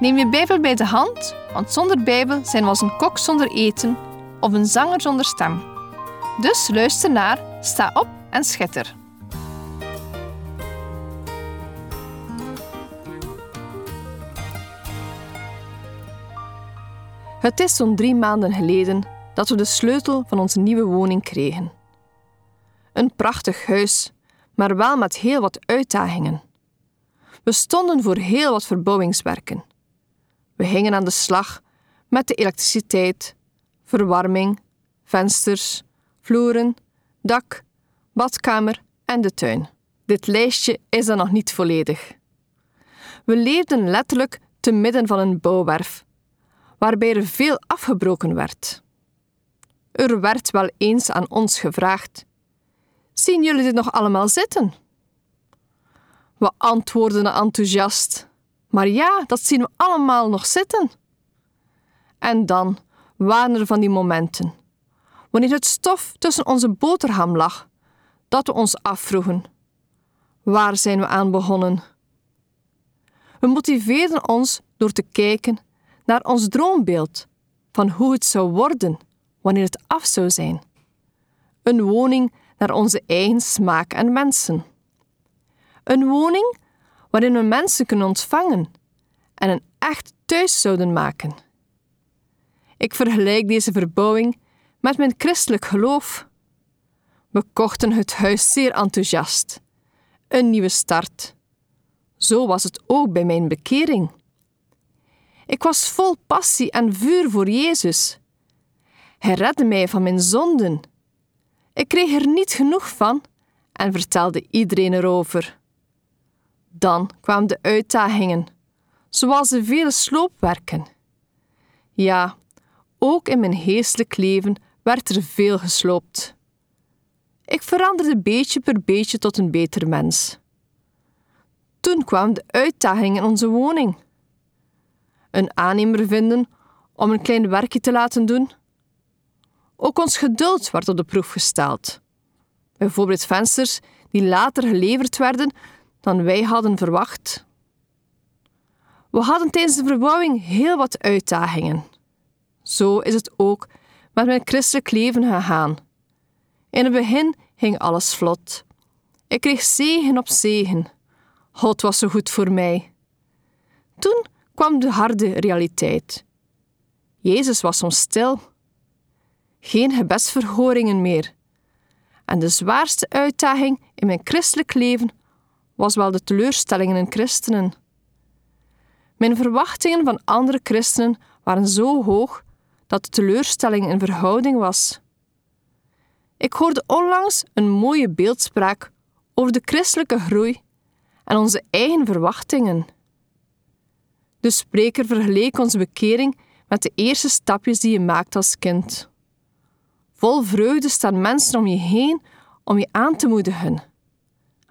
Neem je Bijbel bij de hand, want zonder Bijbel zijn we als een kok zonder eten of een zanger zonder stem. Dus luister naar, sta op en schitter. Het is zo'n drie maanden geleden dat we de sleutel van onze nieuwe woning kregen. Een prachtig huis, maar wel met heel wat uitdagingen. We stonden voor heel wat verbouwingswerken. We gingen aan de slag met de elektriciteit, verwarming, vensters, vloeren, dak, badkamer en de tuin. Dit lijstje is dan nog niet volledig. We leefden letterlijk te midden van een bouwwerf, waarbij er veel afgebroken werd. Er werd wel eens aan ons gevraagd: Zien jullie dit nog allemaal zitten? We antwoordden enthousiast: Maar ja, dat zien we allemaal nog zitten. En dan waren er van die momenten, wanneer het stof tussen onze boterham lag, dat we ons afvroegen: Waar zijn we aan begonnen? We motiveerden ons door te kijken naar ons droombeeld van hoe het zou worden wanneer het af zou zijn. Een woning naar onze eigen smaak en mensen. Een woning waarin we mensen kunnen ontvangen en een echt thuis zouden maken. Ik vergelijk deze verbouwing met mijn christelijk geloof. We kochten het huis zeer enthousiast. Een nieuwe start. Zo was het ook bij mijn bekering. Ik was vol passie en vuur voor Jezus. Hij redde mij van mijn zonden. Ik kreeg er niet genoeg van en vertelde iedereen erover. Dan kwamen de uitdagingen, zoals de vele sloopwerken. Ja, ook in mijn geestelijk leven werd er veel gesloopt. Ik veranderde beetje per beetje tot een beter mens. Toen kwam de uitdaging in onze woning. Een aannemer vinden om een klein werkje te laten doen ook ons geduld werd op de proef gesteld. Bijvoorbeeld vensters die later geleverd werden dan wij hadden verwacht. We hadden tijdens de verbouwing heel wat uitdagingen. Zo is het ook met mijn christelijk leven gegaan. In het begin ging alles vlot. Ik kreeg zegen op zegen. God was zo goed voor mij. Toen kwam de harde realiteit. Jezus was soms stil geen gebedsverhoringen meer. En de zwaarste uitdaging in mijn christelijk leven was wel de teleurstellingen in christenen. Mijn verwachtingen van andere christenen waren zo hoog dat de teleurstelling in verhouding was. Ik hoorde onlangs een mooie beeldspraak over de christelijke groei en onze eigen verwachtingen. De spreker vergeleek onze bekering met de eerste stapjes die je maakt als kind. Vol vreugde staan mensen om je heen om je aan te moedigen.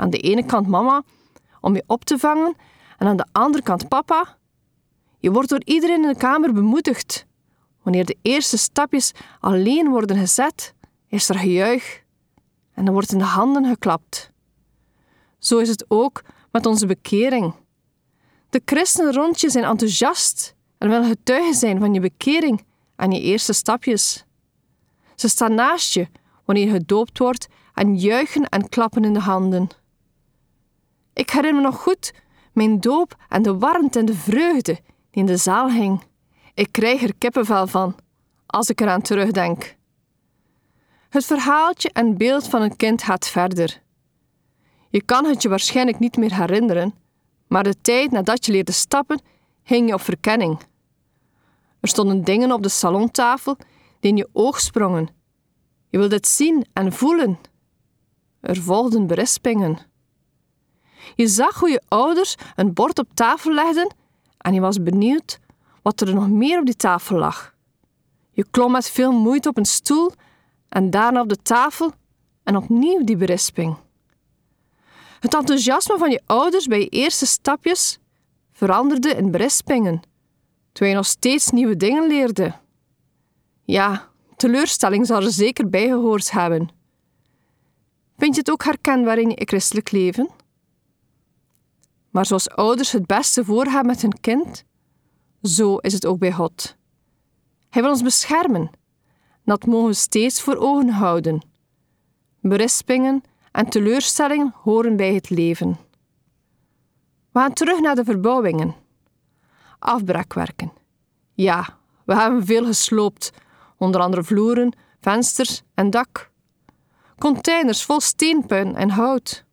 Aan de ene kant mama om je op te vangen en aan de andere kant papa. Je wordt door iedereen in de kamer bemoedigd. Wanneer de eerste stapjes alleen worden gezet, is er gejuich en er wordt in de handen geklapt. Zo is het ook met onze bekering. De christenen rond je zijn enthousiast en willen getuigen zijn van je bekering en je eerste stapjes. Ze staan naast je wanneer je gedoopt wordt en juichen en klappen in de handen. Ik herinner me nog goed mijn doop en de warmte en de vreugde die in de zaal hing. Ik krijg er kippenvel van als ik eraan terugdenk. Het verhaaltje en beeld van een kind gaat verder. Je kan het je waarschijnlijk niet meer herinneren, maar de tijd nadat je leerde stappen, hing je op verkenning. Er stonden dingen op de salontafel die in je oog sprongen. Je wilde het zien en voelen. Er volgden berispingen. Je zag hoe je ouders een bord op tafel legden en je was benieuwd wat er nog meer op die tafel lag. Je klom met veel moeite op een stoel en daarna op de tafel en opnieuw die berisping. Het enthousiasme van je ouders bij je eerste stapjes veranderde in berispingen, terwijl je nog steeds nieuwe dingen leerde. Ja, teleurstelling zal er zeker bij gehoord hebben. Vind je het ook herkenbaar in je christelijk leven? Maar zoals ouders het beste voor hebben met hun kind, zo is het ook bij God. Hij wil ons beschermen. Dat mogen we steeds voor ogen houden. Berispingen en teleurstellingen horen bij het leven. We gaan terug naar de verbouwingen. Afbraakwerken. Ja, we hebben veel gesloopt, onder andere vloeren, vensters en dak. Containers vol steenpuin en hout.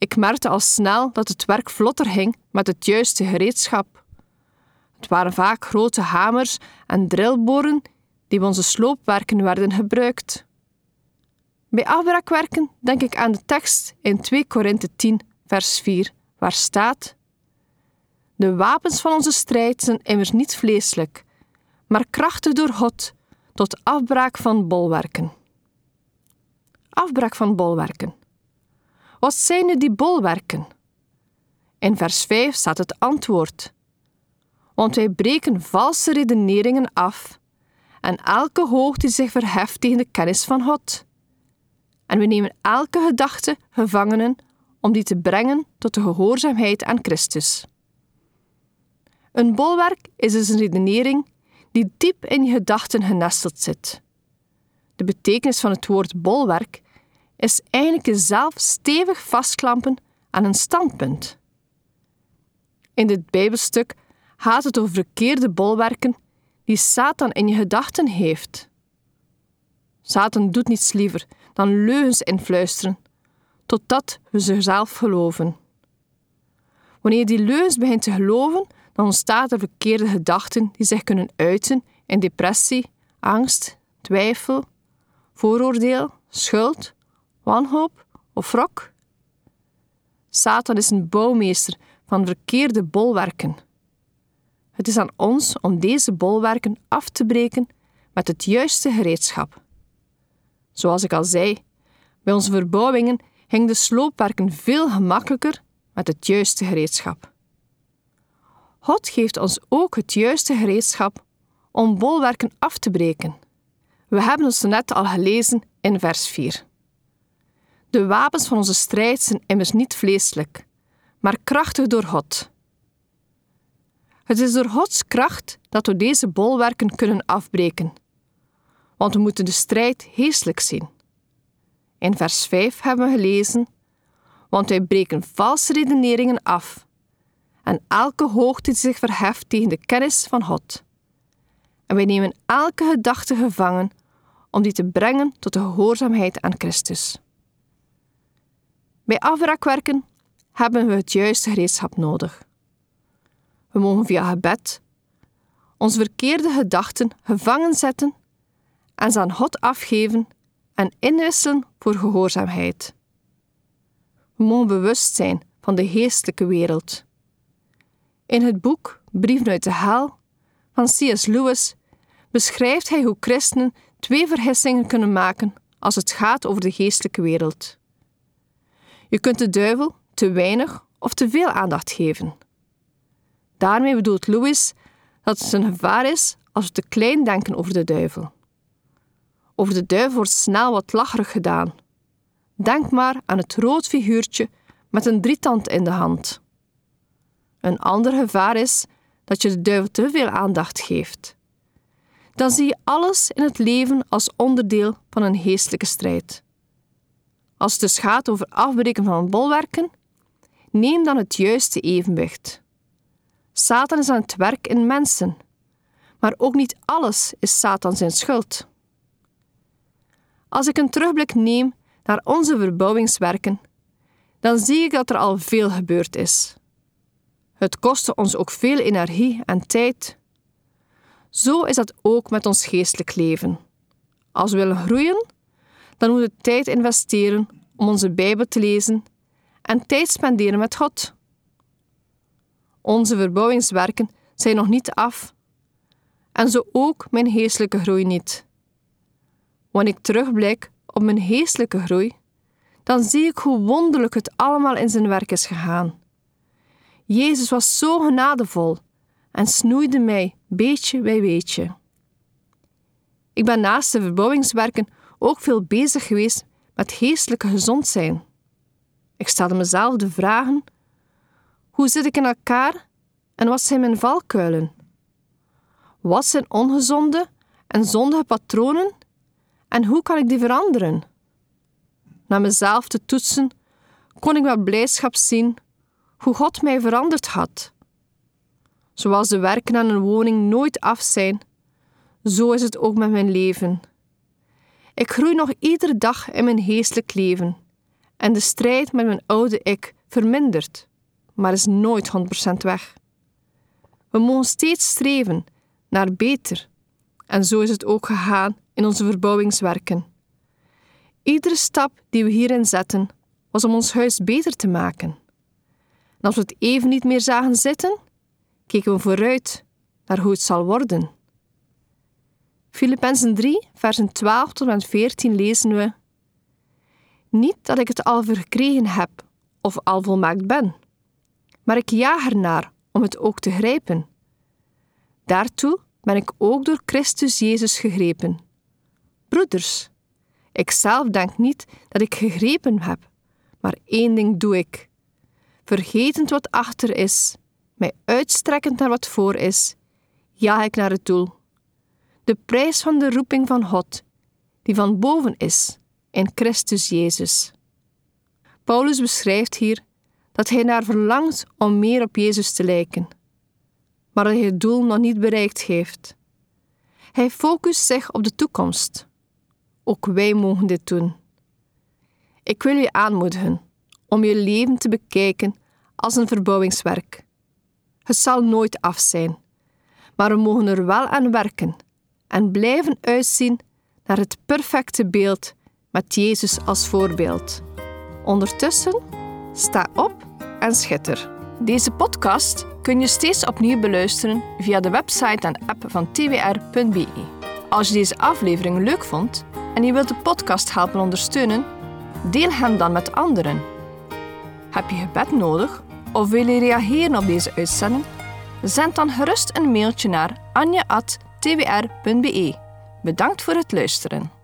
Ik merkte al snel dat het werk vlotter ging met het juiste gereedschap. Het waren vaak grote hamers en drillboren die onze sloopwerken werden gebruikt. Bij afbraakwerken denk ik aan de tekst in 2 Korinthe 10, vers 4, waar staat: De wapens van onze strijd zijn immers niet vleeselijk, maar krachtig door God tot afbraak van bolwerken. Afbraak van bolwerken. Wat zijn nu die bolwerken? In vers 5 staat het antwoord. Want wij breken valse redeneringen af en elke hoogte die zich verheft tegen de kennis van God. En we nemen elke gedachte gevangenen om die te brengen tot de gehoorzaamheid aan Christus. Een bolwerk is dus een redenering die diep in je gedachten genesteld zit. De betekenis van het woord bolwerk is eigenlijk jezelf stevig vastklampen aan een standpunt. In dit Bijbelstuk gaat het over verkeerde bolwerken die Satan in je gedachten heeft. Satan doet niets liever dan leugens influisteren, totdat we ze zelf geloven. Wanneer je die leugens begint te geloven, dan ontstaan er verkeerde gedachten die zich kunnen uiten in depressie, angst, twijfel, vooroordeel, schuld, wanhoop of wrok. Satan is een bouwmeester van verkeerde bolwerken. Het is aan ons om deze bolwerken af te breken met het juiste gereedschap. Zoals ik al zei, bij onze verbouwingen ging de sloopwerken veel gemakkelijker met het juiste gereedschap. God geeft ons ook het juiste gereedschap om bolwerken af te breken. We hebben ons net al gelezen in vers 4. De wapens van onze strijd zijn immers niet vleeselijk, maar krachtig door God. Het is door Gods kracht dat we deze bolwerken kunnen afbreken, want we moeten de strijd heeslijk zien. In vers 5 hebben we gelezen: Want wij breken valse redeneringen af en elke hoogte die zich verheft tegen de kennis van God. En wij nemen elke gedachte gevangen om die te brengen tot de gehoorzaamheid aan Christus. Bij afbraakwerken hebben we het juiste gereedschap nodig. We mogen via gebed onze verkeerde gedachten gevangen zetten en ze aan God afgeven en inwisselen voor gehoorzaamheid. We mogen bewust zijn van de geestelijke wereld. In het boek Brieven uit de Hel van C.S. Lewis beschrijft hij hoe christenen twee vergissingen kunnen maken als het gaat over de geestelijke wereld. Je kunt de duivel te weinig of te veel aandacht geven. Daarmee bedoelt Lewis dat het een gevaar is als we te klein denken over de duivel. Over de duivel wordt snel wat lacherig gedaan. Denk maar aan het rood figuurtje met een drietand in de hand. Een ander gevaar is dat je de duivel te veel aandacht geeft. Dan zie je alles in het leven als onderdeel van een geestelijke strijd. Als het dus gaat over afbreken van bolwerken, neem dan het juiste evenwicht. Satan is aan het werk in mensen, maar ook niet alles is Satan zijn schuld. Als ik een terugblik neem naar onze verbouwingswerken, dan zie ik dat er al veel gebeurd is. Het kostte ons ook veel energie en tijd. Zo is dat ook met ons geestelijk leven. Als we willen groeien, dan moeten we tijd investeren om onze Bijbel te lezen en tijd spenderen met God. Onze verbouwingswerken zijn nog niet af en zo ook mijn geestelijke groei niet. Wanneer ik terugblik op mijn geestelijke groei, dan zie ik hoe wonderlijk het allemaal in zijn werk is gegaan. Jezus was zo genadevol en snoeide mij beetje bij beetje. Ik ben naast de verbouwingswerken ook veel bezig geweest met geestelijke gezond zijn. Ik stelde mezelf de vragen: hoe zit ik in elkaar en wat zijn mijn valkuilen? Wat zijn ongezonde en zondige patronen en hoe kan ik die veranderen? Na mezelf te toetsen, kon ik met blijdschap zien hoe God mij veranderd had. Zoals de werken aan een woning nooit af zijn, zo is het ook met mijn leven. Ik groei nog iedere dag in mijn geestelijk leven en de strijd met mijn oude ik vermindert, maar is nooit 100% weg. We mogen steeds streven naar beter en zo is het ook gegaan in onze verbouwingswerken. Iedere stap die we hierin zetten was om ons huis beter te maken. En als we het even niet meer zagen zitten, keken we vooruit naar hoe het zal worden. Filippenzen 3, versen 12 tot en 14 lezen we: Niet dat ik het al verkregen heb of al volmaakt ben, maar ik jaag ernaar om het ook te grijpen. Daartoe ben ik ook door Christus Jezus gegrepen. Broeders, ik zelf denk niet dat ik gegrepen heb, maar één ding doe ik. Vergetend wat achter is, mij uitstrekkend naar wat voor is, jaag ik naar het doel de prijs van de roeping van God, die van boven is, in Christus Jezus. Paulus beschrijft hier dat hij naar verlangt om meer op Jezus te lijken, maar dat hij het doel nog niet bereikt heeft. Hij focust zich op de toekomst. Ook wij mogen dit doen. Ik wil je aanmoedigen om je leven te bekijken als een verbouwingswerk. Het zal nooit af zijn, maar we mogen er wel aan werken en blijven uitzien naar het perfecte beeld met Jezus als voorbeeld. Ondertussen, sta op en schitter. Deze podcast kun je steeds opnieuw beluisteren via de website en app van twr.be. Als je deze aflevering leuk vond en je wilt de podcast helpen ondersteunen, deel hem dan met anderen. Heb je gebed nodig of wil je reageren op deze uitzending? Zend dan gerust een mailtje naar anja@ twr.be. Bedankt voor het luisteren.